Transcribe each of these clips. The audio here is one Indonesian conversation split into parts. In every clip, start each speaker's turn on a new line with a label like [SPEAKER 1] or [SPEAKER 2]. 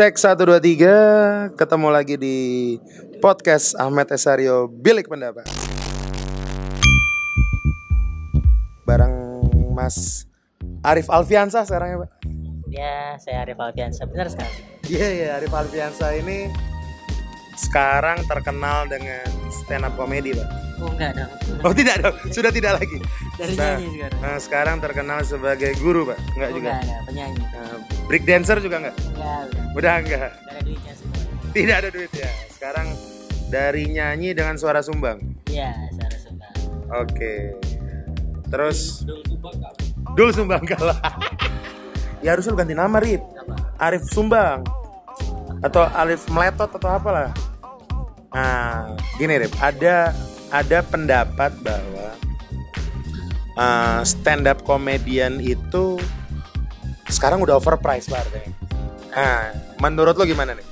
[SPEAKER 1] Cek 1 2 3 ketemu lagi di podcast Ahmed Esario Bilik Pendapat. Bareng Mas Arif Alfiansa sekarang ya, Pak.
[SPEAKER 2] Ya, saya Arif Alfiansa. Benar sekali.
[SPEAKER 1] Iya, iya, Arif Alfiansa ini sekarang terkenal dengan stand up comedy, Pak.
[SPEAKER 2] Oh, enggak dong.
[SPEAKER 1] Oh, tidak dong. Sudah tidak lagi.
[SPEAKER 2] Dari
[SPEAKER 1] Nah,
[SPEAKER 2] nyanyi sekarang.
[SPEAKER 1] nah, sekarang terkenal sebagai guru, Pak. Enggak
[SPEAKER 2] Oh,
[SPEAKER 1] juga.
[SPEAKER 2] enggak, enggak, penyanyi.
[SPEAKER 1] Nah, break dancer juga enggak?
[SPEAKER 2] Enggak.
[SPEAKER 1] Udah enggak.
[SPEAKER 2] Enggak ada duitnya semua.
[SPEAKER 1] Tidak ada duit ya. Sekarang dari nyanyi dengan suara sumbang.
[SPEAKER 2] Iya, saya suka.
[SPEAKER 1] Oke. Terus Dul Sumbang kalah. ya harusnya lu ganti nama Rip. Arif Sumbang. Atau Alif Meletot atau apalah. Nah, gini Rip, ada ada pendapat bahwa uh, stand up comedian itu sekarang udah overpriced Pak harganya. Nah, menurut lo gimana nih?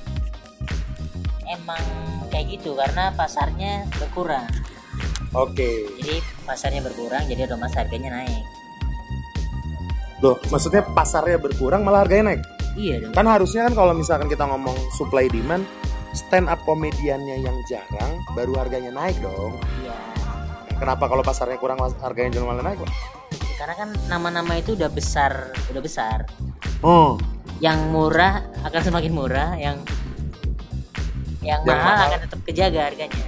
[SPEAKER 2] Emang kayak gitu karena pasarnya berkurang.
[SPEAKER 1] Oke.
[SPEAKER 2] Jadi pasarnya berkurang, jadi otomatis harganya naik.
[SPEAKER 1] Loh, maksudnya pasarnya berkurang malah harganya naik?
[SPEAKER 2] Iya dong.
[SPEAKER 1] Kan harusnya kan kalau misalkan kita ngomong supply demand, stand up komediannya yang jarang baru harganya naik dong.
[SPEAKER 2] Iya.
[SPEAKER 1] Kenapa kalau pasarnya kurang harganya jangan malah naik?
[SPEAKER 2] Karena kan nama-nama itu udah besar, udah besar.
[SPEAKER 1] Oh,
[SPEAKER 2] Yang murah akan semakin murah, yang yang,
[SPEAKER 1] Yang
[SPEAKER 2] mahal,
[SPEAKER 1] mahal.
[SPEAKER 2] akan tetap kejaga harganya.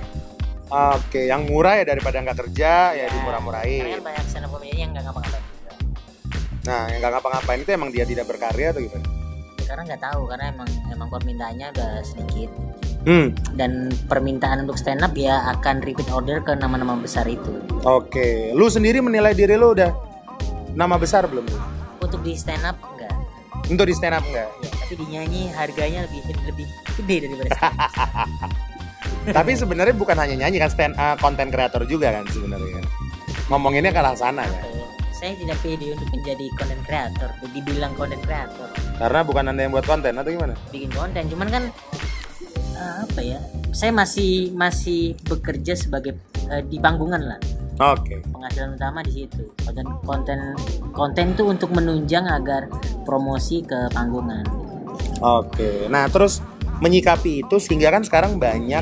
[SPEAKER 1] oke. Yang murah ya daripada nggak kerja ya
[SPEAKER 2] Karena
[SPEAKER 1] dimurah-murahin.
[SPEAKER 2] kan banyak stand up comedian yang nggak ngapa-ngapain.
[SPEAKER 1] Nah, yang nggak ngapa-ngapain itu emang dia tidak berkarya atau gimana?
[SPEAKER 2] Karena nggak tahu karena emang emang permintaannya udah sedikit
[SPEAKER 1] Hmm,
[SPEAKER 2] dan permintaan untuk stand up ya akan repeat order ke nama-nama besar itu
[SPEAKER 1] oke. Lu sendiri menilai diri lu udah nama besar belum?
[SPEAKER 2] untuk di stand up enggak
[SPEAKER 1] Untuk di stand up enggak?
[SPEAKER 2] ya tapi di nyanyi harganya lebih lebih gede daripada stand up.
[SPEAKER 1] Tapi sebenarnya bukan hanya nyanyi kan stand up konten kreator juga kan sebenarnya. Ngomonginnya ke arah sana kan.
[SPEAKER 2] Saya tidak pede untuk menjadi content creator dibilang content creator
[SPEAKER 1] Karena bukan Anda yang buat konten atau gimana?
[SPEAKER 2] bikin konten cuman kan eh, apa ya saya masih masih bekerja sebagai eh, di panggungan lah
[SPEAKER 1] Oke.
[SPEAKER 2] penghasilan utama di situ konten konten konten itu untuk menunjang agar promosi ke panggungan
[SPEAKER 1] Oke. Nah, terus menyikapi itu sehingga kan sekarang banyak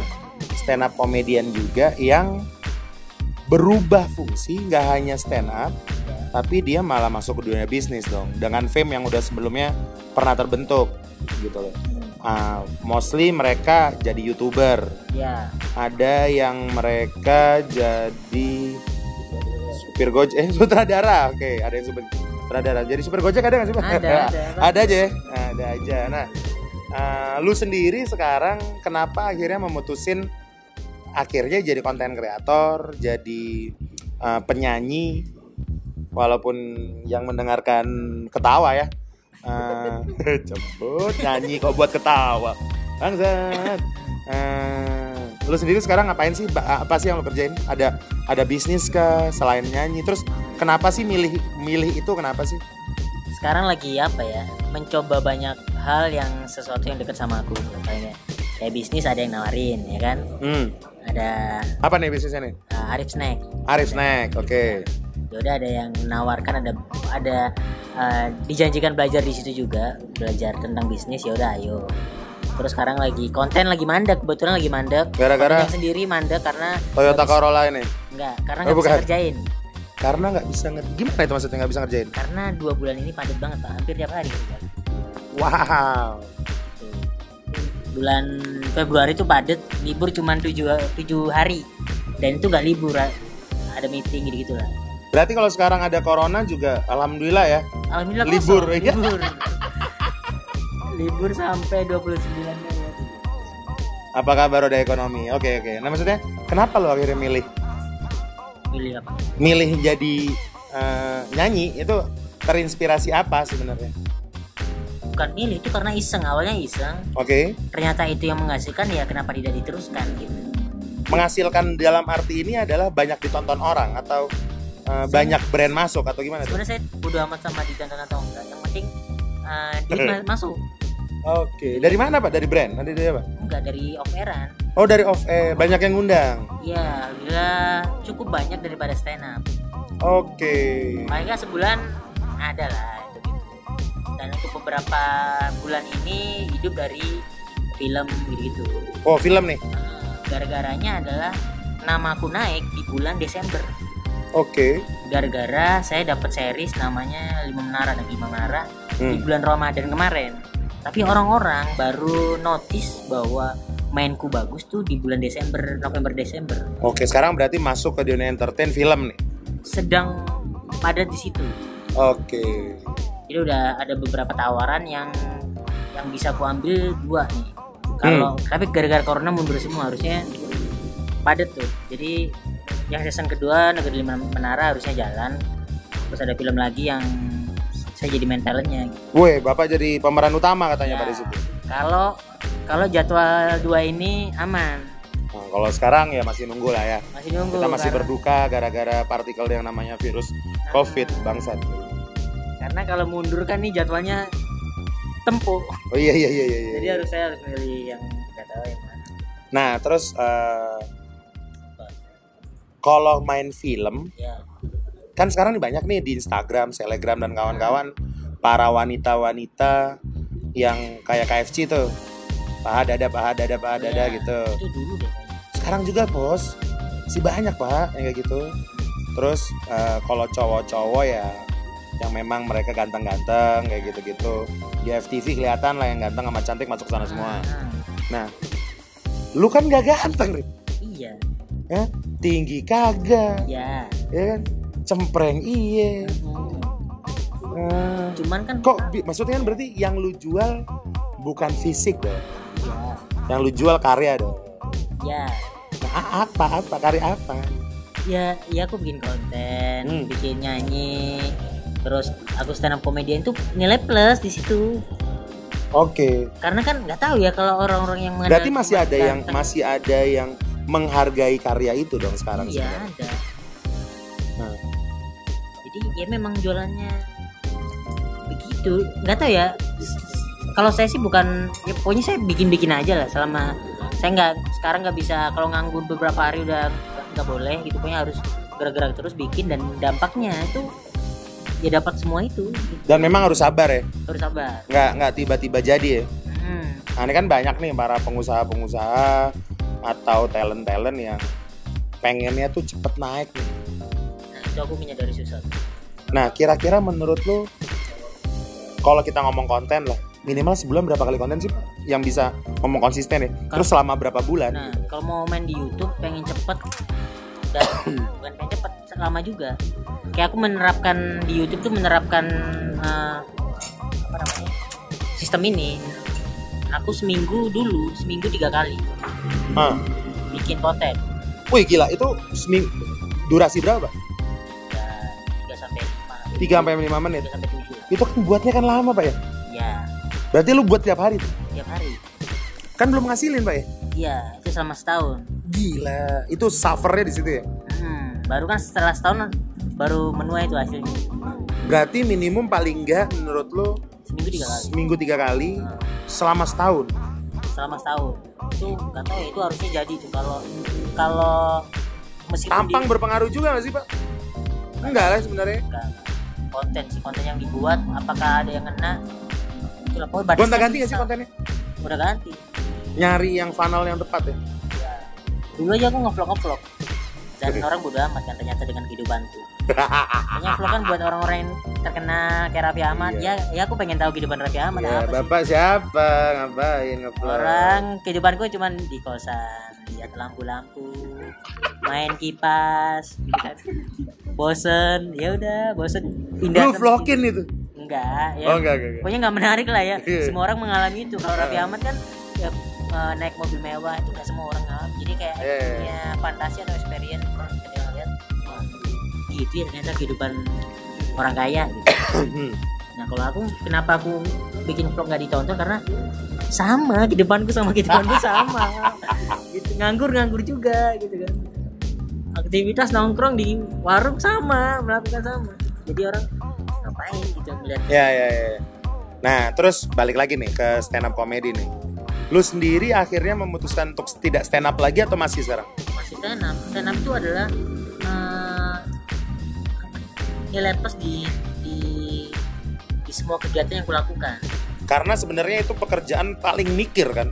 [SPEAKER 1] stand up komedian juga yang berubah fungsi nggak hanya stand up tapi dia malah masuk ke dunia bisnis dong dengan fame yang udah sebelumnya pernah terbentuk gitu loh. Ah, mostly mereka jadi youtuber,
[SPEAKER 2] ya
[SPEAKER 1] ada yang mereka jadi supir gojek, eh sutradara, oke ada yang supir sutradara. Jadi supir gojek ada nggak sih?
[SPEAKER 2] Ada, ada.
[SPEAKER 1] ada aja, ya? ada aja. Nah, eh, lu sendiri sekarang kenapa akhirnya memutusin akhirnya jadi konten kreator, jadi eh, penyanyi, walaupun yang mendengarkan ketawa ya. Eh, Cepet nyanyi kok buat ketawa, bangsat. Eh, lu sendiri sekarang ngapain sih? Apa sih yang lu kerjain? Ada ada bisnis kah selain nyanyi? Terus kenapa sih milih milih itu kenapa sih?
[SPEAKER 2] sekarang lagi apa ya mencoba banyak hal yang sesuatu yang dekat sama aku kayak kayak bisnis ada yang nawarin ya kan
[SPEAKER 1] Hmm.
[SPEAKER 2] ada
[SPEAKER 1] Apa nih bisnisnya nih?
[SPEAKER 2] uh, Arif Snack
[SPEAKER 1] Arif Snack, oke.
[SPEAKER 2] Yaudah ada yang menawarkan ada ada uh, dijanjikan belajar di situ juga belajar tentang bisnis yaudah ayo terus sekarang lagi konten lagi mandek kebetulan lagi mandek
[SPEAKER 1] Gara-gara
[SPEAKER 2] sendiri mandek karena
[SPEAKER 1] Toyota Corolla ini.
[SPEAKER 2] enggak karena
[SPEAKER 1] Oh,
[SPEAKER 2] nggak bisa
[SPEAKER 1] bukan.
[SPEAKER 2] kerjain
[SPEAKER 1] Karena nggak bisa nge gimana itu maksudnya nggak bisa ngerjain?
[SPEAKER 2] karena dua bulan ini padat banget pak hampir tiap hari.
[SPEAKER 1] Wow.
[SPEAKER 2] Tuh. bulan Februari itu padat libur cuma tujuh tujuh hari dan itu nggak libur ada meeting gitu gitu lah
[SPEAKER 1] Berarti kalau sekarang ada corona juga alhamdulillah ya.
[SPEAKER 2] alhamdulillah
[SPEAKER 1] Libur,
[SPEAKER 2] kosong,
[SPEAKER 1] iya.
[SPEAKER 2] libur libur sampai 29 Mei
[SPEAKER 1] Apakah baru ada ekonomi? Oke oke. Nah maksudnya kenapa lo akhirnya milih
[SPEAKER 2] milih apa
[SPEAKER 1] milih jadi eh, nyanyi itu terinspirasi apa sebenarnya?
[SPEAKER 2] bukan milih itu karena iseng awalnya iseng
[SPEAKER 1] Oke.
[SPEAKER 2] ternyata itu yang menghasilkan ya kenapa tidak diteruskan gitu
[SPEAKER 1] Menghasilkan dalam arti ini adalah banyak ditonton orang atau eh, banyak brand masuk atau gimana tuh?
[SPEAKER 2] sebenarnya saya bodo amat sama ditonton atau enggak yang penting uh, duit ma- masuk
[SPEAKER 1] Oke. Dari mana pak? Dari brand? Dari dari apa?
[SPEAKER 2] enggak dari off airan
[SPEAKER 1] Oh dari off air. Banyak yang ngundang.
[SPEAKER 2] ya alhamdulillah cukup banyak daripada stand up
[SPEAKER 1] Oke.
[SPEAKER 2] paling nggak sebulan ada lah itu gitu dan untuk beberapa bulan ini hidup dari film gitu
[SPEAKER 1] Oh film nih.
[SPEAKER 2] gara-garanya adalah namaku naik di bulan Desember
[SPEAKER 1] Oke.
[SPEAKER 2] gara-gara saya dapat series namanya Lima Menara dan Lima Menara di
[SPEAKER 1] Hmm.
[SPEAKER 2] bulan Ramadan kemarin tapi orang-orang baru notice bahwa mainku bagus tuh di bulan Desember November Desember
[SPEAKER 1] Oke sekarang berarti masuk ke dunia entertain film nih.
[SPEAKER 2] sedang padat di situ
[SPEAKER 1] Oke.
[SPEAKER 2] jadi udah ada beberapa tawaran yang yang bisa aku ambil dua nih kalau tapi gara-gara corona mundur semua harusnya padat tuh jadi yang season kedua negeri lima menara harusnya jalan terus ada film lagi yang saya jadi main talentnya
[SPEAKER 1] Woi bapak jadi pemeran utama katanya
[SPEAKER 2] Ya.
[SPEAKER 1] pada situ.
[SPEAKER 2] kalau kalau jadwal dua ini aman
[SPEAKER 1] Nah, kalau sekarang ya masih nunggu lah ya.
[SPEAKER 2] masih nunggu
[SPEAKER 1] Kita masih
[SPEAKER 2] karena-
[SPEAKER 1] berduka gara-gara partikel yang namanya virus COVID bangsat.
[SPEAKER 2] karena kalau mundur kan nih jadwalnya tempuh
[SPEAKER 1] Oh iya iya iya iya. iya.
[SPEAKER 2] jadi harus saya harus milih yang nggak tahu yang mana
[SPEAKER 1] Nah terus eh, kalau main film
[SPEAKER 2] ya
[SPEAKER 1] kan sekarang nih banyak nih di Instagram, Telegram dan kawan-kawan para wanita-wanita yang kayak KFC tuh paha dada paha dada paha dada
[SPEAKER 2] Ya,
[SPEAKER 1] gitu.
[SPEAKER 2] itu dulu deh.
[SPEAKER 1] Sekarang juga bos, si banyak pak yang kayak gitu. Terus eh, kalau cowok-cowok ya yang memang mereka ganteng-ganteng kayak gitu-gitu di FTV kelihatan lah yang ganteng sama cantik masuk sana semua.
[SPEAKER 2] Ah,
[SPEAKER 1] Nah, lu kan gak ganteng, Rip.
[SPEAKER 2] iya
[SPEAKER 1] Ya, tinggi kagak,
[SPEAKER 2] ya
[SPEAKER 1] ya kan? Cempreng iye.
[SPEAKER 2] Hmm.
[SPEAKER 1] Nah,
[SPEAKER 2] cuman kan
[SPEAKER 1] kok maksudnya kan berarti yang lu jual bukan fisik dong.
[SPEAKER 2] ya
[SPEAKER 1] Yang lu jual karya dong.
[SPEAKER 2] ya
[SPEAKER 1] Nah, apa apa karya apa?
[SPEAKER 2] ya ya aku bikin konten
[SPEAKER 1] Hmm.
[SPEAKER 2] bikin nyanyi terus aku stand up comedian tuh nilai plus di situ
[SPEAKER 1] Oke.
[SPEAKER 2] karena kan nggak tahu ya kalau orang-orang yang
[SPEAKER 1] Berarti
[SPEAKER 2] mengandalkan
[SPEAKER 1] masih ada yang
[SPEAKER 2] ganteng.
[SPEAKER 1] masih ada yang menghargai karya itu dong sekarang
[SPEAKER 2] iya
[SPEAKER 1] sebenarnya.
[SPEAKER 2] ada
[SPEAKER 1] Nah.
[SPEAKER 2] jadi ya memang jualannya begitu nggak tahu ya kalau saya sih bukan ya pokoknya saya bikin-bikin aja lah selama saya nggak sekarang nggak bisa kalau nganggur beberapa hari udah nggak- nggak boleh gitu pokoknya harus gerak-gerak terus bikin dan dampaknya itu ya dapat semua itu gitu.
[SPEAKER 1] Dan memang harus sabar ya.
[SPEAKER 2] harus sabar
[SPEAKER 1] Nggak nggak tiba-tiba jadi ya.
[SPEAKER 2] Hmm,
[SPEAKER 1] Nah, ini kan banyak nih para pengusaha-pengusaha atau talent-talent yang pengennya tuh cepet naik nih.
[SPEAKER 2] nah itu aku menyadari susah
[SPEAKER 1] Nah, kira-kira menurut lu kalau kita ngomong konten lah, minimal sebulan berapa kali konten sih yang bisa ngomong konsisten ya? Terus selama berapa bulan?
[SPEAKER 2] nah kalau mau main di YouTube pengen cepet dan bukan pengen cepet lama juga kayak aku menerapkan di YouTube tuh menerapkan eh, apa namanya sistem ini aku seminggu dulu seminggu tiga kali
[SPEAKER 1] Hah.
[SPEAKER 2] bikin konten
[SPEAKER 1] Wih gila, itu seming durasi berapa?
[SPEAKER 2] ya tiga sampai lima
[SPEAKER 1] 3 sampai 5 menit.
[SPEAKER 2] tiga sampai tujuh
[SPEAKER 1] Itu kan buatnya kan lama, Pak ya?
[SPEAKER 2] ya
[SPEAKER 1] Berarti lu buat tiap hari tuh.
[SPEAKER 2] tiap hari
[SPEAKER 1] Kan belum ngasilin, Pak ya?
[SPEAKER 2] iya itu selama setahun
[SPEAKER 1] Gila, itu suffernya di situ ya.
[SPEAKER 2] hmm, baru kan setelah setahun baru menuai itu hasilnya
[SPEAKER 1] Berarti minimum paling enggak menurut lu
[SPEAKER 2] seminggu tiga kali
[SPEAKER 1] seminggu tiga kali
[SPEAKER 2] Nah,
[SPEAKER 1] selama setahun.
[SPEAKER 2] Selama setahun itu nggak tahu ya itu harusnya jadi tuh kalau kalau meskipun
[SPEAKER 1] Tampang
[SPEAKER 2] di-
[SPEAKER 1] berpengaruh juga gak sih, Pak? Enggak lah sebenarnya.
[SPEAKER 2] nggak, nggak. konten sih konten yang dibuat apakah ada yang kena itulah pokoknya
[SPEAKER 1] Gonta ganti gak sih kontennya?
[SPEAKER 2] udah ganti
[SPEAKER 1] Nyari yang funnel yang tepat ya.
[SPEAKER 2] ya. dulu aja aku ngevlog ngevlog dan orang bodo amat kan ternyata dengan kehidupanku Kayaknya vlog kan buat orang-orang yang terkenal kayak Raffi Ahmad
[SPEAKER 1] Iya.
[SPEAKER 2] ya ya aku pengen tahu kehidupan Raffi Ahmad
[SPEAKER 1] Ya,
[SPEAKER 2] apa sih
[SPEAKER 1] Bapak siapa? Ngapain ngevlog?
[SPEAKER 2] orang kehidupanku cuman di kosan lihat lampu-lampu main kipas bosen ya udah bosen pindah
[SPEAKER 1] Lu vlogin itu?
[SPEAKER 2] enggak ya
[SPEAKER 1] Oh enggak, enggak, enggak.
[SPEAKER 2] pokoknya nggak menarik lah ya
[SPEAKER 1] Iya.
[SPEAKER 2] semua orang mengalami itu kalau Raffi
[SPEAKER 1] Ah.
[SPEAKER 2] Ahmad kan ya, eh, naik mobil mewah itu nggak semua orang ngalami jadi kayak
[SPEAKER 1] Iya, iya.
[SPEAKER 2] punya fantasi atau experience gitu ya ternyata kehidupan orang kaya gitu
[SPEAKER 1] Hmm.
[SPEAKER 2] Nah kalau aku kenapa aku bikin vlog nggak ditonton karena sama kehidupanku sama kehidupanku sama. gitu nganggur nganggur juga gitu kan. Aktivitas nongkrong di warung sama melakukan sama. Jadi orang ngapain gitu melihat
[SPEAKER 1] Ya, ya, ya. Nah, terus balik lagi nih ke stand up comedy nih. Lu sendiri akhirnya memutuskan untuk tidak stand up lagi atau masih sekarang?
[SPEAKER 2] masih stand up. Stand up itu adalah nilai plus di di di semua kegiatan yang kulakukan
[SPEAKER 1] Karena sebenarnya itu pekerjaan paling mikir kan.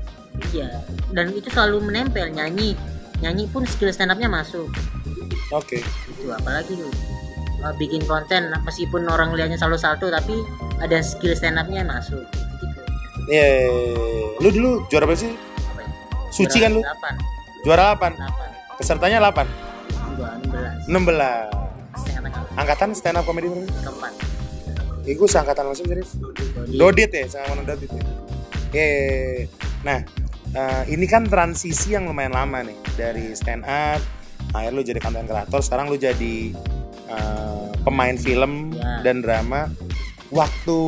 [SPEAKER 2] iya dan itu selalu menempel nyanyi nyanyi pun skill stand upnya masuk
[SPEAKER 1] Oke.
[SPEAKER 2] itu apalagi tuh uh, bikin konten meskipun orang lihatnya selalu salto tapi ada skill stand upnya masuk gitu
[SPEAKER 1] Iya. Lu dulu juara berapa sih?
[SPEAKER 2] apa ya?
[SPEAKER 1] Suci kan lu?
[SPEAKER 2] 8
[SPEAKER 1] Juara 8.
[SPEAKER 2] 8
[SPEAKER 1] Pesertanya 8.
[SPEAKER 2] 2 16
[SPEAKER 1] 16. Angkatan stand up comedy berapa?
[SPEAKER 2] keempat
[SPEAKER 1] gue seangkatan masih.
[SPEAKER 2] Dodi.
[SPEAKER 1] Dodit ya, sama mana Dodit ya. Yeay. Nah, eh, ini kan transisi yang lumayan lama nih dari stand up, akhirnya lu jadi konten kreator, sekarang lu jadi eh, pemain film
[SPEAKER 2] Ya.
[SPEAKER 1] dan drama. Waktu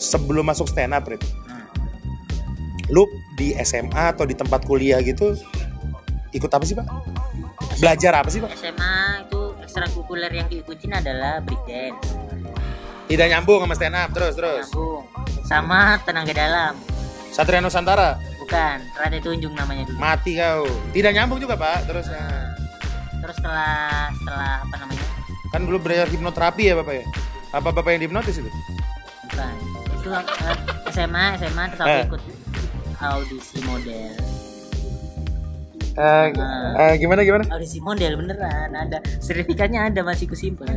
[SPEAKER 1] sebelum masuk stand up, Rit,
[SPEAKER 2] Nah,
[SPEAKER 1] lu di SMA atau di tempat kuliah gitu ikut apa sih pak? Belajar apa sih pak?
[SPEAKER 2] SMA itu ekstrakurikuler yang diikutin adalah breakdance
[SPEAKER 1] Tidak nyambung sama stand up terus terus.
[SPEAKER 2] nyambung sama tenaga dalam
[SPEAKER 1] Satria Nusantara
[SPEAKER 2] bukan Rade Tunjung namanya dulu
[SPEAKER 1] mati kau. Tidak nyambung juga pak terus. nah.
[SPEAKER 2] Nah, terus setelah setelah apa namanya
[SPEAKER 1] Kan dulu belajar hipnoterapi ya bapak ya? Apa bapak yang dihipnotis itu?
[SPEAKER 2] bukan itu eh, SMA SMA terus aku
[SPEAKER 1] Eh.
[SPEAKER 2] ikut audisi model
[SPEAKER 1] Eh,
[SPEAKER 2] Nah.
[SPEAKER 1] eh, gimana gimana?
[SPEAKER 2] audisi model beneran ada sertifikatnya ada masih kusimpan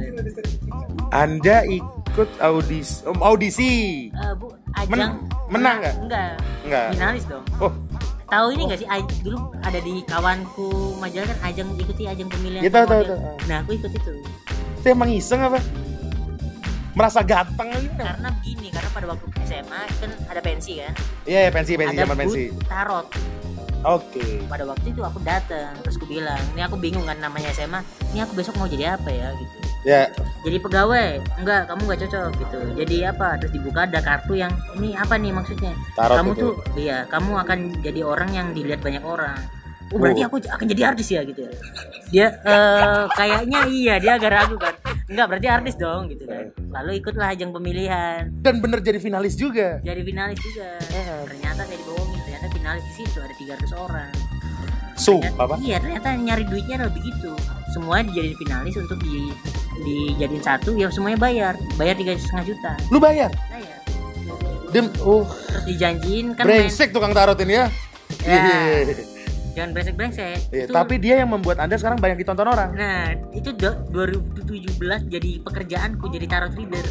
[SPEAKER 1] Anda ikut audisi, oh, audisi.
[SPEAKER 2] Eh, bu ajang
[SPEAKER 1] Men- menang nggak?
[SPEAKER 2] enggak
[SPEAKER 1] Enggak.
[SPEAKER 2] finalis dong
[SPEAKER 1] Oh,
[SPEAKER 2] tahu ini nggak sih aj- dulu ada di kawanku majalah kan ajang ikuti ajang pemilihan
[SPEAKER 1] Iya, tahu, tahu, tahu.
[SPEAKER 2] nah aku ikut itu
[SPEAKER 1] itu emang iseng apa? Merasa ganteng aja?
[SPEAKER 2] karena begini karena pada waktu SMA kan ada pensi kan
[SPEAKER 1] Iya, ya, pensi, pensi,
[SPEAKER 2] ada
[SPEAKER 1] zaman pensi.
[SPEAKER 2] tarot
[SPEAKER 1] Oke.
[SPEAKER 2] pada waktu itu aku datang terus aku bilang ini aku bingung kan namanya SMA ini aku besok mau jadi apa ya? Gitu.
[SPEAKER 1] Ya,
[SPEAKER 2] jadi pegawai? Enggak kamu nggak cocok gitu. Jadi apa? Terus dibuka ada kartu yang ini apa nih maksudnya?
[SPEAKER 1] Tarot
[SPEAKER 2] kamu
[SPEAKER 1] itu.
[SPEAKER 2] tuh iya kamu akan jadi orang yang dilihat banyak orang. Oh berarti
[SPEAKER 1] Oh.
[SPEAKER 2] aku akan jadi artis ya? Gitu ya. Dia eh, kayaknya iya dia agak ragu kan. Enggak berarti artis dong gitu kan. Lalu ikutlah ajang pemilihan.
[SPEAKER 1] Dan bener jadi finalis juga.
[SPEAKER 2] jadi finalis juga.
[SPEAKER 1] Iya.
[SPEAKER 2] ternyata saya ternyata finalis di situ ada 300 orang
[SPEAKER 1] So,
[SPEAKER 2] Ternyata-
[SPEAKER 1] apa?
[SPEAKER 2] Iya ternyata nyari duitnya adalah begitu. Semuanya dijadiin finalis untuk di dijadiin satu, ya semuanya bayar, bayar tiga setengah juta.
[SPEAKER 1] Lu bayar?
[SPEAKER 2] Bayar.
[SPEAKER 1] Dem, oh,
[SPEAKER 2] Terus dijanjiin kan main,
[SPEAKER 1] brengsek tukang tarot ini ya.
[SPEAKER 2] Ya.
[SPEAKER 1] Iya.
[SPEAKER 2] jangan brengsek brengsek.
[SPEAKER 1] Iya, tapi dia yang membuat Anda sekarang banyak ditonton orang.
[SPEAKER 2] nah itu do- 2017 jadi pekerjaanku jadi tarot reader.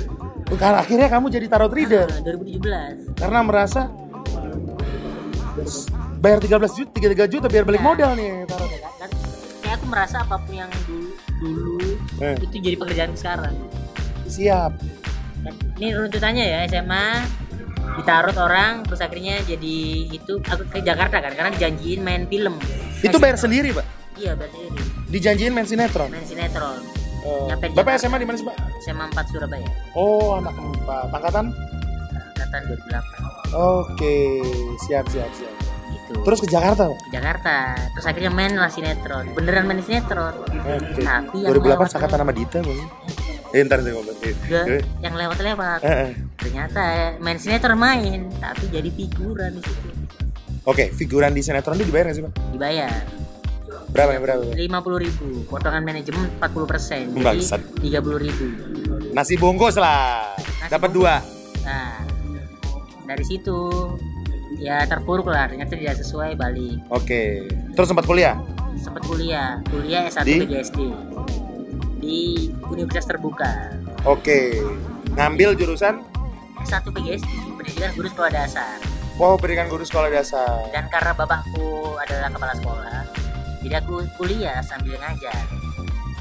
[SPEAKER 1] Karena akhirnya kamu jadi tarot reader
[SPEAKER 2] Nah, 2017.
[SPEAKER 1] karena merasa bayar 13 juta, 33 juta biar balik
[SPEAKER 2] Ya.
[SPEAKER 1] modal nih tarot.
[SPEAKER 2] Ya kan? Kayak aku merasa apa pun yang dulu dulu
[SPEAKER 1] Eh.
[SPEAKER 2] itu jadi pekerjaan sekarang.
[SPEAKER 1] Siap.
[SPEAKER 2] Dan ini runtutannya ya SMA ditarot orang terus akhirnya jadi itu aku ke Jakarta kan karena dijanjiin main film
[SPEAKER 1] Itu bayar sendiri, Pak.
[SPEAKER 2] iya bayar sendiri
[SPEAKER 1] Dijanjiin main sinetron.
[SPEAKER 2] main sinetron
[SPEAKER 1] Oh.
[SPEAKER 2] Nyampe
[SPEAKER 1] Bapak
[SPEAKER 2] Jakarta.
[SPEAKER 1] SMA di mana sih, Pak?
[SPEAKER 2] SMA 4 Surabaya
[SPEAKER 1] Oh, anak empat. Angkatan?
[SPEAKER 2] angkatan 2008
[SPEAKER 1] Oke, siap, siap, siap.
[SPEAKER 2] gitu
[SPEAKER 1] Terus ke Jakarta,
[SPEAKER 2] ke Jakarta terus akhirnya main lah sinetron beneran main sinetron
[SPEAKER 1] Oke.
[SPEAKER 2] tapi yang
[SPEAKER 1] 2008
[SPEAKER 2] lewat-
[SPEAKER 1] angkatan sama Dita, Bang. Eh, ntar saya ngomong. Eh, eh,
[SPEAKER 2] yang lewat-lewat
[SPEAKER 1] eh, eh.
[SPEAKER 2] ternyata main sinetron main tapi jadi figuran di situ
[SPEAKER 1] Oke, figuran di sinetron itu dibayar nggak sih, Pak?
[SPEAKER 2] dibayar
[SPEAKER 1] Berapa ya, berapa?
[SPEAKER 2] lima puluh ribu potongan manajemen 40 persen
[SPEAKER 1] Bangsat.
[SPEAKER 2] jadi tiga puluh ribu
[SPEAKER 1] Nasi bungkus lah. Dapat dua.
[SPEAKER 2] Dari situ ya terpuruk lah ternyata tidak sesuai balik
[SPEAKER 1] Oke. Terus sempat kuliah?
[SPEAKER 2] sempat kuliah kuliah S1
[SPEAKER 1] Di?
[SPEAKER 2] PGSD di Universitas Terbuka
[SPEAKER 1] Oke. Ngambil jurusan
[SPEAKER 2] S1 PGSD pendidikan guru sekolah dasar
[SPEAKER 1] Wow, berikan guru sekolah dasar.
[SPEAKER 2] dan karena bapakku adalah kepala sekolah jadi aku kuliah sambil ngajar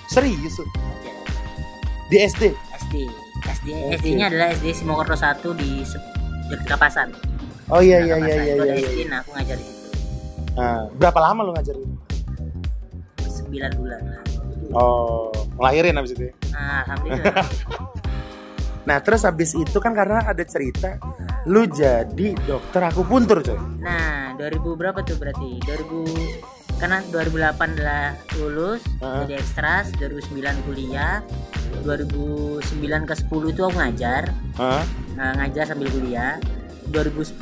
[SPEAKER 1] Serius tuh?
[SPEAKER 2] Ya,
[SPEAKER 1] Di SD?
[SPEAKER 2] SD SD
[SPEAKER 1] Oke.
[SPEAKER 2] SD-nya adalah SD Simokerto 1 di Dekat Kapasan
[SPEAKER 1] Oh iya iya iya iya
[SPEAKER 2] Itu
[SPEAKER 1] iya. Iya.
[SPEAKER 2] nah aku ngajar di situ
[SPEAKER 1] Nah, berapa lama lu ngajarin?
[SPEAKER 2] 9 bulan lah
[SPEAKER 1] Oh, ngelahirin abis itu ya?
[SPEAKER 2] nah, alhamdulillah
[SPEAKER 1] Nah, terus habis itu kan karena ada cerita lu jadi dokter akupuntur coy.
[SPEAKER 2] Nah, 2000 berapa tuh berarti? 2000 karena 2008 adalah lulus
[SPEAKER 1] Heeh.
[SPEAKER 2] jadi ekstras, 2009 kuliah, 2009 ke 10 itu aku ngajar,
[SPEAKER 1] Hah?
[SPEAKER 2] nah, ngajar sambil kuliah. 2010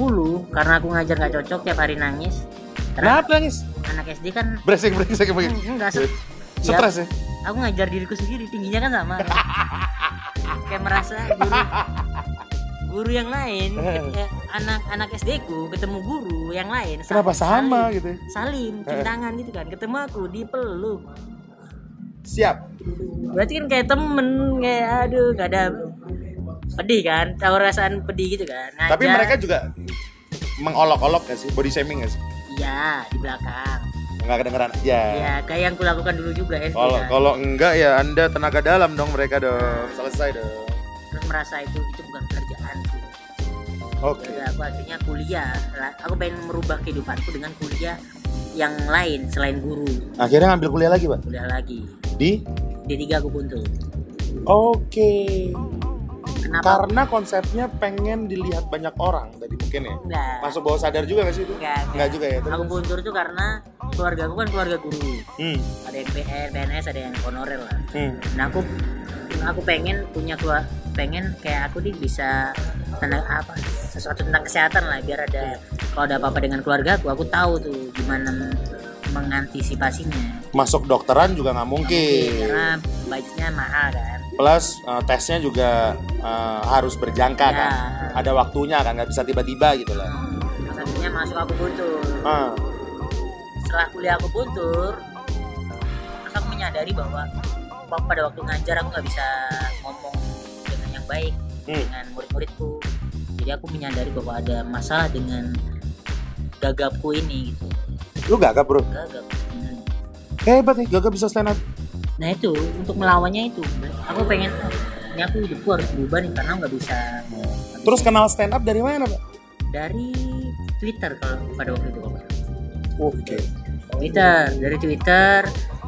[SPEAKER 2] karena aku ngajar nggak cocok tiap hari nangis. Karena
[SPEAKER 1] Kenapa nangis?
[SPEAKER 2] anak SD kan
[SPEAKER 1] Brengsek brengsek
[SPEAKER 2] Hmm,
[SPEAKER 1] begini.
[SPEAKER 2] enggak se-
[SPEAKER 1] Stres ya?
[SPEAKER 2] aku ngajar diriku sendiri tingginya kan sama kayak merasa guru guru yang lain eh, anak-anak SD ku ketemu guru yang lain
[SPEAKER 1] Kenapa sama
[SPEAKER 2] salim,
[SPEAKER 1] gitu?
[SPEAKER 2] salim cium tangan gitu kan ketemu aku dipeluk
[SPEAKER 1] Siap.
[SPEAKER 2] berarti kan kayak temen kayak aduh nggak ada pedih kan tahu rasaan pedih gitu kan
[SPEAKER 1] Tapi
[SPEAKER 2] Ngajak,
[SPEAKER 1] mereka juga mengolok-olok gak sih? Body shaming gak sih?
[SPEAKER 2] iya di belakang
[SPEAKER 1] Nggak kedengeran aja.
[SPEAKER 2] ya kayak yang kulakukan dulu juga SD
[SPEAKER 1] Kalau
[SPEAKER 2] kan.
[SPEAKER 1] kalau enggak ya Anda tenaga dalam dong mereka dong. Selesai dong.
[SPEAKER 2] Merasa itu itu bukan pekerjaan sih
[SPEAKER 1] Oke.
[SPEAKER 2] Jadi aku akhirnya kuliah aku pengen merubah kehidupanku dengan kuliah yang lain selain guru
[SPEAKER 1] Akhirnya ngambil kuliah lagi, Pak.
[SPEAKER 2] kuliah lagi
[SPEAKER 1] Di
[SPEAKER 2] D3 aku buntu
[SPEAKER 1] Oke.
[SPEAKER 2] kenapa
[SPEAKER 1] Karena konsepnya pengen dilihat banyak orang tadi mungkin ya.
[SPEAKER 2] enggak
[SPEAKER 1] Masuk bawah sadar juga gak sih itu?
[SPEAKER 2] enggak,
[SPEAKER 1] Enggak juga ya.
[SPEAKER 2] aku
[SPEAKER 1] Terus.
[SPEAKER 2] buntur tuh karena keluarga aku kan keluarga guru
[SPEAKER 1] Hmm.
[SPEAKER 2] ada yang PN, PNS ada yang honorer lah
[SPEAKER 1] Hmm.
[SPEAKER 2] nah aku aku pengen punya keluar pengen kayak aku nih bisa tentang apa sesuatu tentang kesehatan lah biar ada kalau ada apa-apa dengan keluarga aku aku tahu tuh gimana men- mengantisipasinya
[SPEAKER 1] Masuk dokteran juga nggak mungkin.
[SPEAKER 2] karena budgetnya mahal kan
[SPEAKER 1] Plus eh, tesnya juga eh, harus berjangka
[SPEAKER 2] Ya.
[SPEAKER 1] kan. Ada waktunya kan, nggak bisa tiba-tiba gitu lah.
[SPEAKER 2] Hmm, terus akhirnya masuk aku buntur
[SPEAKER 1] Ah.
[SPEAKER 2] setelah kuliah aku buntur terus aku menyadari bahwa pada waktu ngajar aku nggak bisa ngomong dengan yang baik
[SPEAKER 1] Hmm.
[SPEAKER 2] dengan murid-muridku jadi aku menyadari bahwa ada masalah dengan gagapku ini gitu
[SPEAKER 1] Lu gagap bro.
[SPEAKER 2] gagap Hmm.
[SPEAKER 1] Hebat nih, gagap bisa stand up.
[SPEAKER 2] nah itu untuk melawannya itu aku pengen ini aku hidupku harus berubah nih karena nggak bisa
[SPEAKER 1] Terus kenal stand up dari mana, Pak?
[SPEAKER 2] dari Twitter kalau pada waktu itu.
[SPEAKER 1] Oke.
[SPEAKER 2] Twitter dari Twitter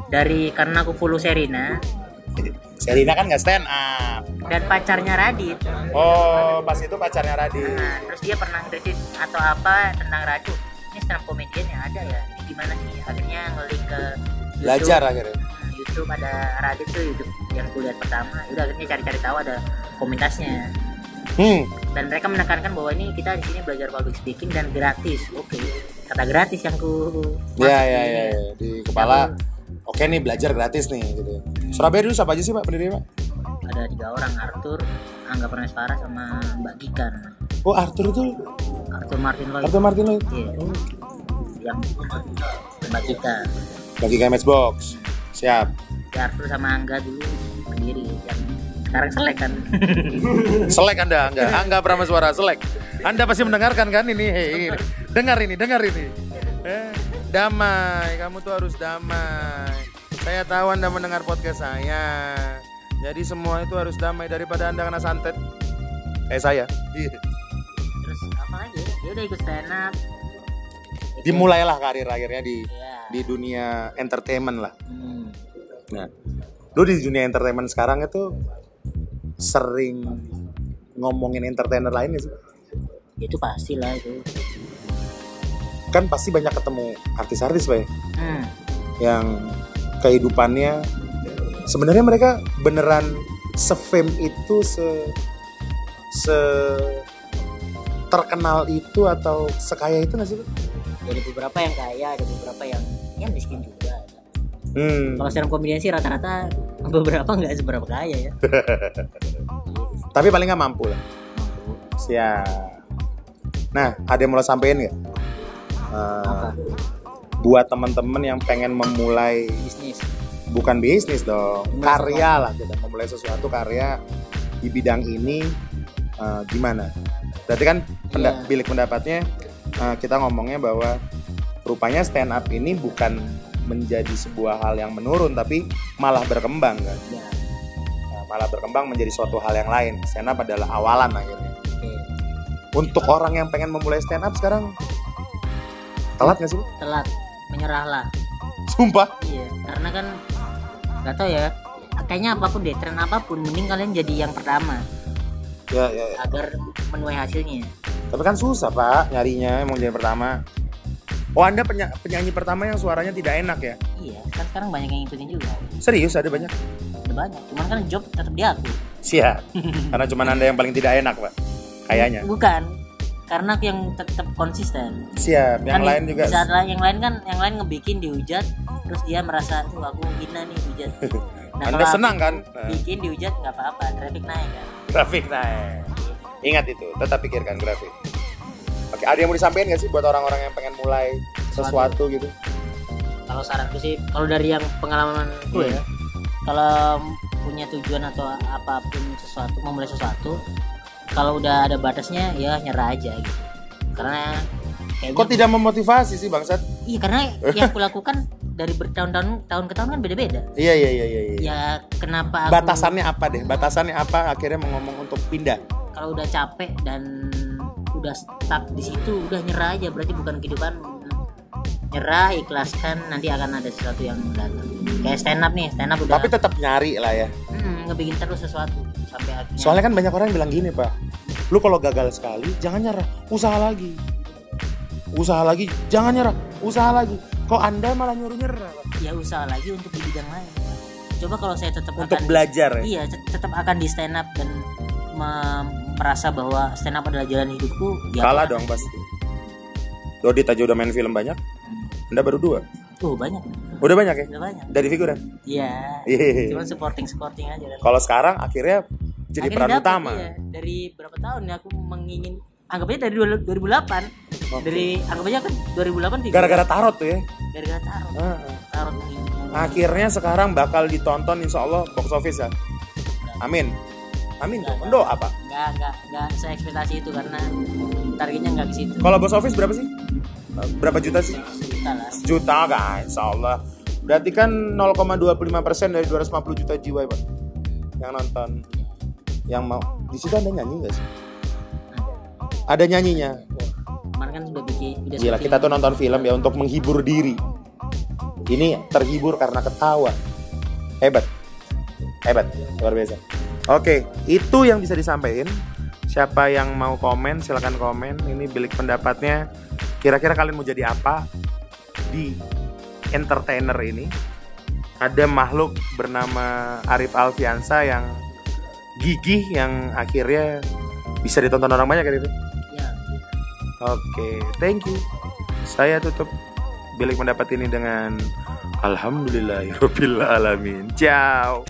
[SPEAKER 2] dari karena aku follow Serina
[SPEAKER 1] Serina kan nggak stand up.
[SPEAKER 2] dan pacarnya Radit
[SPEAKER 1] Oh, pas itu pacarnya Radit.
[SPEAKER 2] nah, terus dia pernah nge atau apa tentang Radit ini stand up comedian yang ada ya ini gimana sih akhirnya ngelik ke YouTube.
[SPEAKER 1] Belajar akhirnya.
[SPEAKER 2] Hmm, YouTube ada Radit tuh YouTube yang kuliah pertama udah akhirnya cari-cari tahu ada komunitasnya
[SPEAKER 1] Hmm.
[SPEAKER 2] dan mereka menekankan bahwa ini kita di sini belajar public speaking dan gratis oke kata gratis yang ku
[SPEAKER 1] Ya, ya, ya, ya. Di kepala. Oke nih belajar gratis nih gitu. Surabaya dulu siapa aja sih Pak pendirinya Pak?
[SPEAKER 2] ada tiga orang Arthur Angga Pranespara sama Mbak Gikan
[SPEAKER 1] Oh Arthur itu
[SPEAKER 2] Arthur Martin Lloyd
[SPEAKER 1] Arthur Martin Lloyd.
[SPEAKER 2] Iya. yang Mbak Gikan
[SPEAKER 1] Bagi kayak Matchbox. Siap.
[SPEAKER 2] ya Arthur sama Angga dulu sendiri yang sekarang selek kan
[SPEAKER 1] Selek Anda, Angga. Angga Prameswara, selek. Anda pasti mendengarkan kan ini? Hei, ini. Dengar ini, dengar ini. Eh, damai, kamu tuh harus damai. Saya tahu Anda mendengar podcast saya. Jadi semua itu harus damai daripada Anda kena santet. Eh saya.
[SPEAKER 2] terus apa lagi ya dia udah ikut stand up
[SPEAKER 1] Dimulailah karir akhirnya di
[SPEAKER 2] Iya.
[SPEAKER 1] di dunia entertainment lah.
[SPEAKER 2] Hmm.
[SPEAKER 1] Nah, lu di dunia entertainment sekarang itu sering ngomongin entertainer lain sih?
[SPEAKER 2] itu pasti lah itu
[SPEAKER 1] Kan pasti banyak ketemu artis-artis, Pak ya?
[SPEAKER 2] hmm.
[SPEAKER 1] yang kehidupannya sebenarnya mereka beneran se-fame itu se se terkenal itu atau sekaya itu nggak sih?
[SPEAKER 2] Jadi beberapa yang kaya ada beberapa yang ya miskin juga
[SPEAKER 1] Hmm.
[SPEAKER 2] kalau stand up comedian sih rata-rata beberapa nggak seberapa kaya ya
[SPEAKER 1] Tapi paling nggak mampu lah. Siap. Nah, ada yang mau lo sampein nggak?
[SPEAKER 2] Apa
[SPEAKER 1] buat teman-teman yang pengen memulai
[SPEAKER 2] bisnis
[SPEAKER 1] bukan bisnis dong,
[SPEAKER 2] Memulai
[SPEAKER 1] karya lah kita memulai sesuatu karya di bidang ini eh, gimana? Berarti kan penda-
[SPEAKER 2] Iya.
[SPEAKER 1] bilik pendapatnya eh, kita ngomongnya bahwa rupanya stand up ini bukan menjadi sebuah hal yang menurun tapi malah berkembang kan.
[SPEAKER 2] ya
[SPEAKER 1] Nah, malah berkembang menjadi suatu hal yang lain. Stand up adalah awalan akhirnya. Untuk orang yang pengen memulai stand up sekarang telat gak sih?
[SPEAKER 2] Telat menyerahlah
[SPEAKER 1] Sumpah.
[SPEAKER 2] iya karena kan nggak tahu ya kayaknya apa pun deh tren apa pun mending kalian jadi yang pertama
[SPEAKER 1] Ya, ya, ya.
[SPEAKER 2] agar menuai hasilnya
[SPEAKER 1] Tapi kan susah pak nyarinya emang jadi pertama. Oh anda penya- penyanyi pertama yang suaranya tidak enak ya?
[SPEAKER 2] iya kan sekarang banyak yang ngikutin juga
[SPEAKER 1] Serius ada banyak?
[SPEAKER 2] ada banyak cuman kan job tetap di aku
[SPEAKER 1] Siap. Karena cuma anda yang paling tidak enak pak. Kayaknya.
[SPEAKER 2] bukan karena aku yang tetap konsisten
[SPEAKER 1] Siap. Yang
[SPEAKER 2] Kan
[SPEAKER 1] lain juga.
[SPEAKER 2] saat yang lain kan yang lain ngebikin dihujat terus dia merasa tuh aku hina nih hujat nah
[SPEAKER 1] Anda senang kan? Nah,
[SPEAKER 2] bikin dihujat nggak apa-apa traffic naik kan
[SPEAKER 1] Traffic naik. Ingat itu, tetap pikirkan grafik. Oke, ada yang mau disampaikan nggak sih buat orang-orang yang pengen mulai sesuatu gitu?
[SPEAKER 2] kalau saranku sih kalau dari yang pengalaman gue
[SPEAKER 1] Hmm.
[SPEAKER 2] ya kalau punya tujuan atau apa pun sesuatu mau mulai sesuatu kalau udah ada batasnya ya nyerah aja gitu karena kayaknya
[SPEAKER 1] Kok tidak memotivasi sih bangsat?
[SPEAKER 2] iya karena yang kulakukan dari bertahun-tahun tahun ke tahun kan beda-beda
[SPEAKER 1] Iya iya iya iya. iya.
[SPEAKER 2] ya kenapa aku
[SPEAKER 1] Batasannya apa deh? Batasannya apa? Akhirnya mau ngomong untuk pindah.
[SPEAKER 2] kalau udah capek dan udah stuck di situ udah nyerah aja berarti bukan kehidupan nyerah ikhlaskan nanti akan ada sesuatu yang datang kayak stand up nih stand up udah
[SPEAKER 1] Tapi tetap nyari lah ya.
[SPEAKER 2] hmm, ngebikin terus sesuatu sampai akhirnya
[SPEAKER 1] Soalnya kan banyak orang yang bilang gini pak, lu kalau gagal sekali jangan nyerah, usaha lagi, usaha lagi, jangan nyerah, usaha lagi. Kok anda malah nyuruh nyerah? Pak?
[SPEAKER 2] ya usaha lagi untuk di bidang lain coba kalau saya tetap
[SPEAKER 1] Untuk
[SPEAKER 2] akan
[SPEAKER 1] belajar ya.
[SPEAKER 2] iya tet- tetap akan di stand up dan me- merasa bahwa stand up adalah jalan hidupku ya
[SPEAKER 1] Kalah dong pasti. Dodit aja udah main film banyak, anda baru dua.
[SPEAKER 2] Tuh banyak
[SPEAKER 1] Udah banyak ya?
[SPEAKER 2] udah banyak
[SPEAKER 1] Dari figuran.
[SPEAKER 2] iya
[SPEAKER 1] Iya.
[SPEAKER 2] cuman supporting supporting aja
[SPEAKER 1] Kalau sekarang akhirnya jadi
[SPEAKER 2] Akhirnya
[SPEAKER 1] peran
[SPEAKER 2] dapet,
[SPEAKER 1] utama.
[SPEAKER 2] iya. dari berapa tahun ya aku mengingin anggapnya dari 2008
[SPEAKER 1] Oke.
[SPEAKER 2] dari anggapnya kan 2008 figure.
[SPEAKER 1] Gara-gara tarot tuh ya.
[SPEAKER 2] gara-gara tarot
[SPEAKER 1] Ah,
[SPEAKER 2] tarot mengingin
[SPEAKER 1] Akhirnya sekarang bakal ditonton insya Allah box office ya. Amin. Amin dong. Doa apa?
[SPEAKER 2] nggak nggak nggak saya ekspektasi itu karena targetnya nggak ke situ
[SPEAKER 1] Kalau box office berapa sih? Berapa juta sih?
[SPEAKER 2] Sejuta lah
[SPEAKER 1] Juta kan, insya Allah. Berarti kan 0,25 persen dari 250 juta jiwa ya, Pak yang nonton. Yang mau di situ ada nyanyi nggak sih? Ada nyanyinya.
[SPEAKER 2] kemarin kan udah bikin
[SPEAKER 1] Gila, kita tuh nonton film ya untuk menghibur diri. Ini terhibur karena ketawa. Hebat. Hebat, luar biasa. Oke, itu yang bisa disampaikan. Siapa yang mau komen, silahkan komen. Ini bilik pendapatnya. Kira-kira kalian mau jadi apa di entertainer ini? Ada makhluk bernama Arif Alfiansa yang gigih yang akhirnya bisa ditonton orang banyak kan itu?
[SPEAKER 2] ya
[SPEAKER 1] Oke, thank you. Saya tutup bilik pendapat ini dengan Alhamdulillahirobbilalamin. Ciao.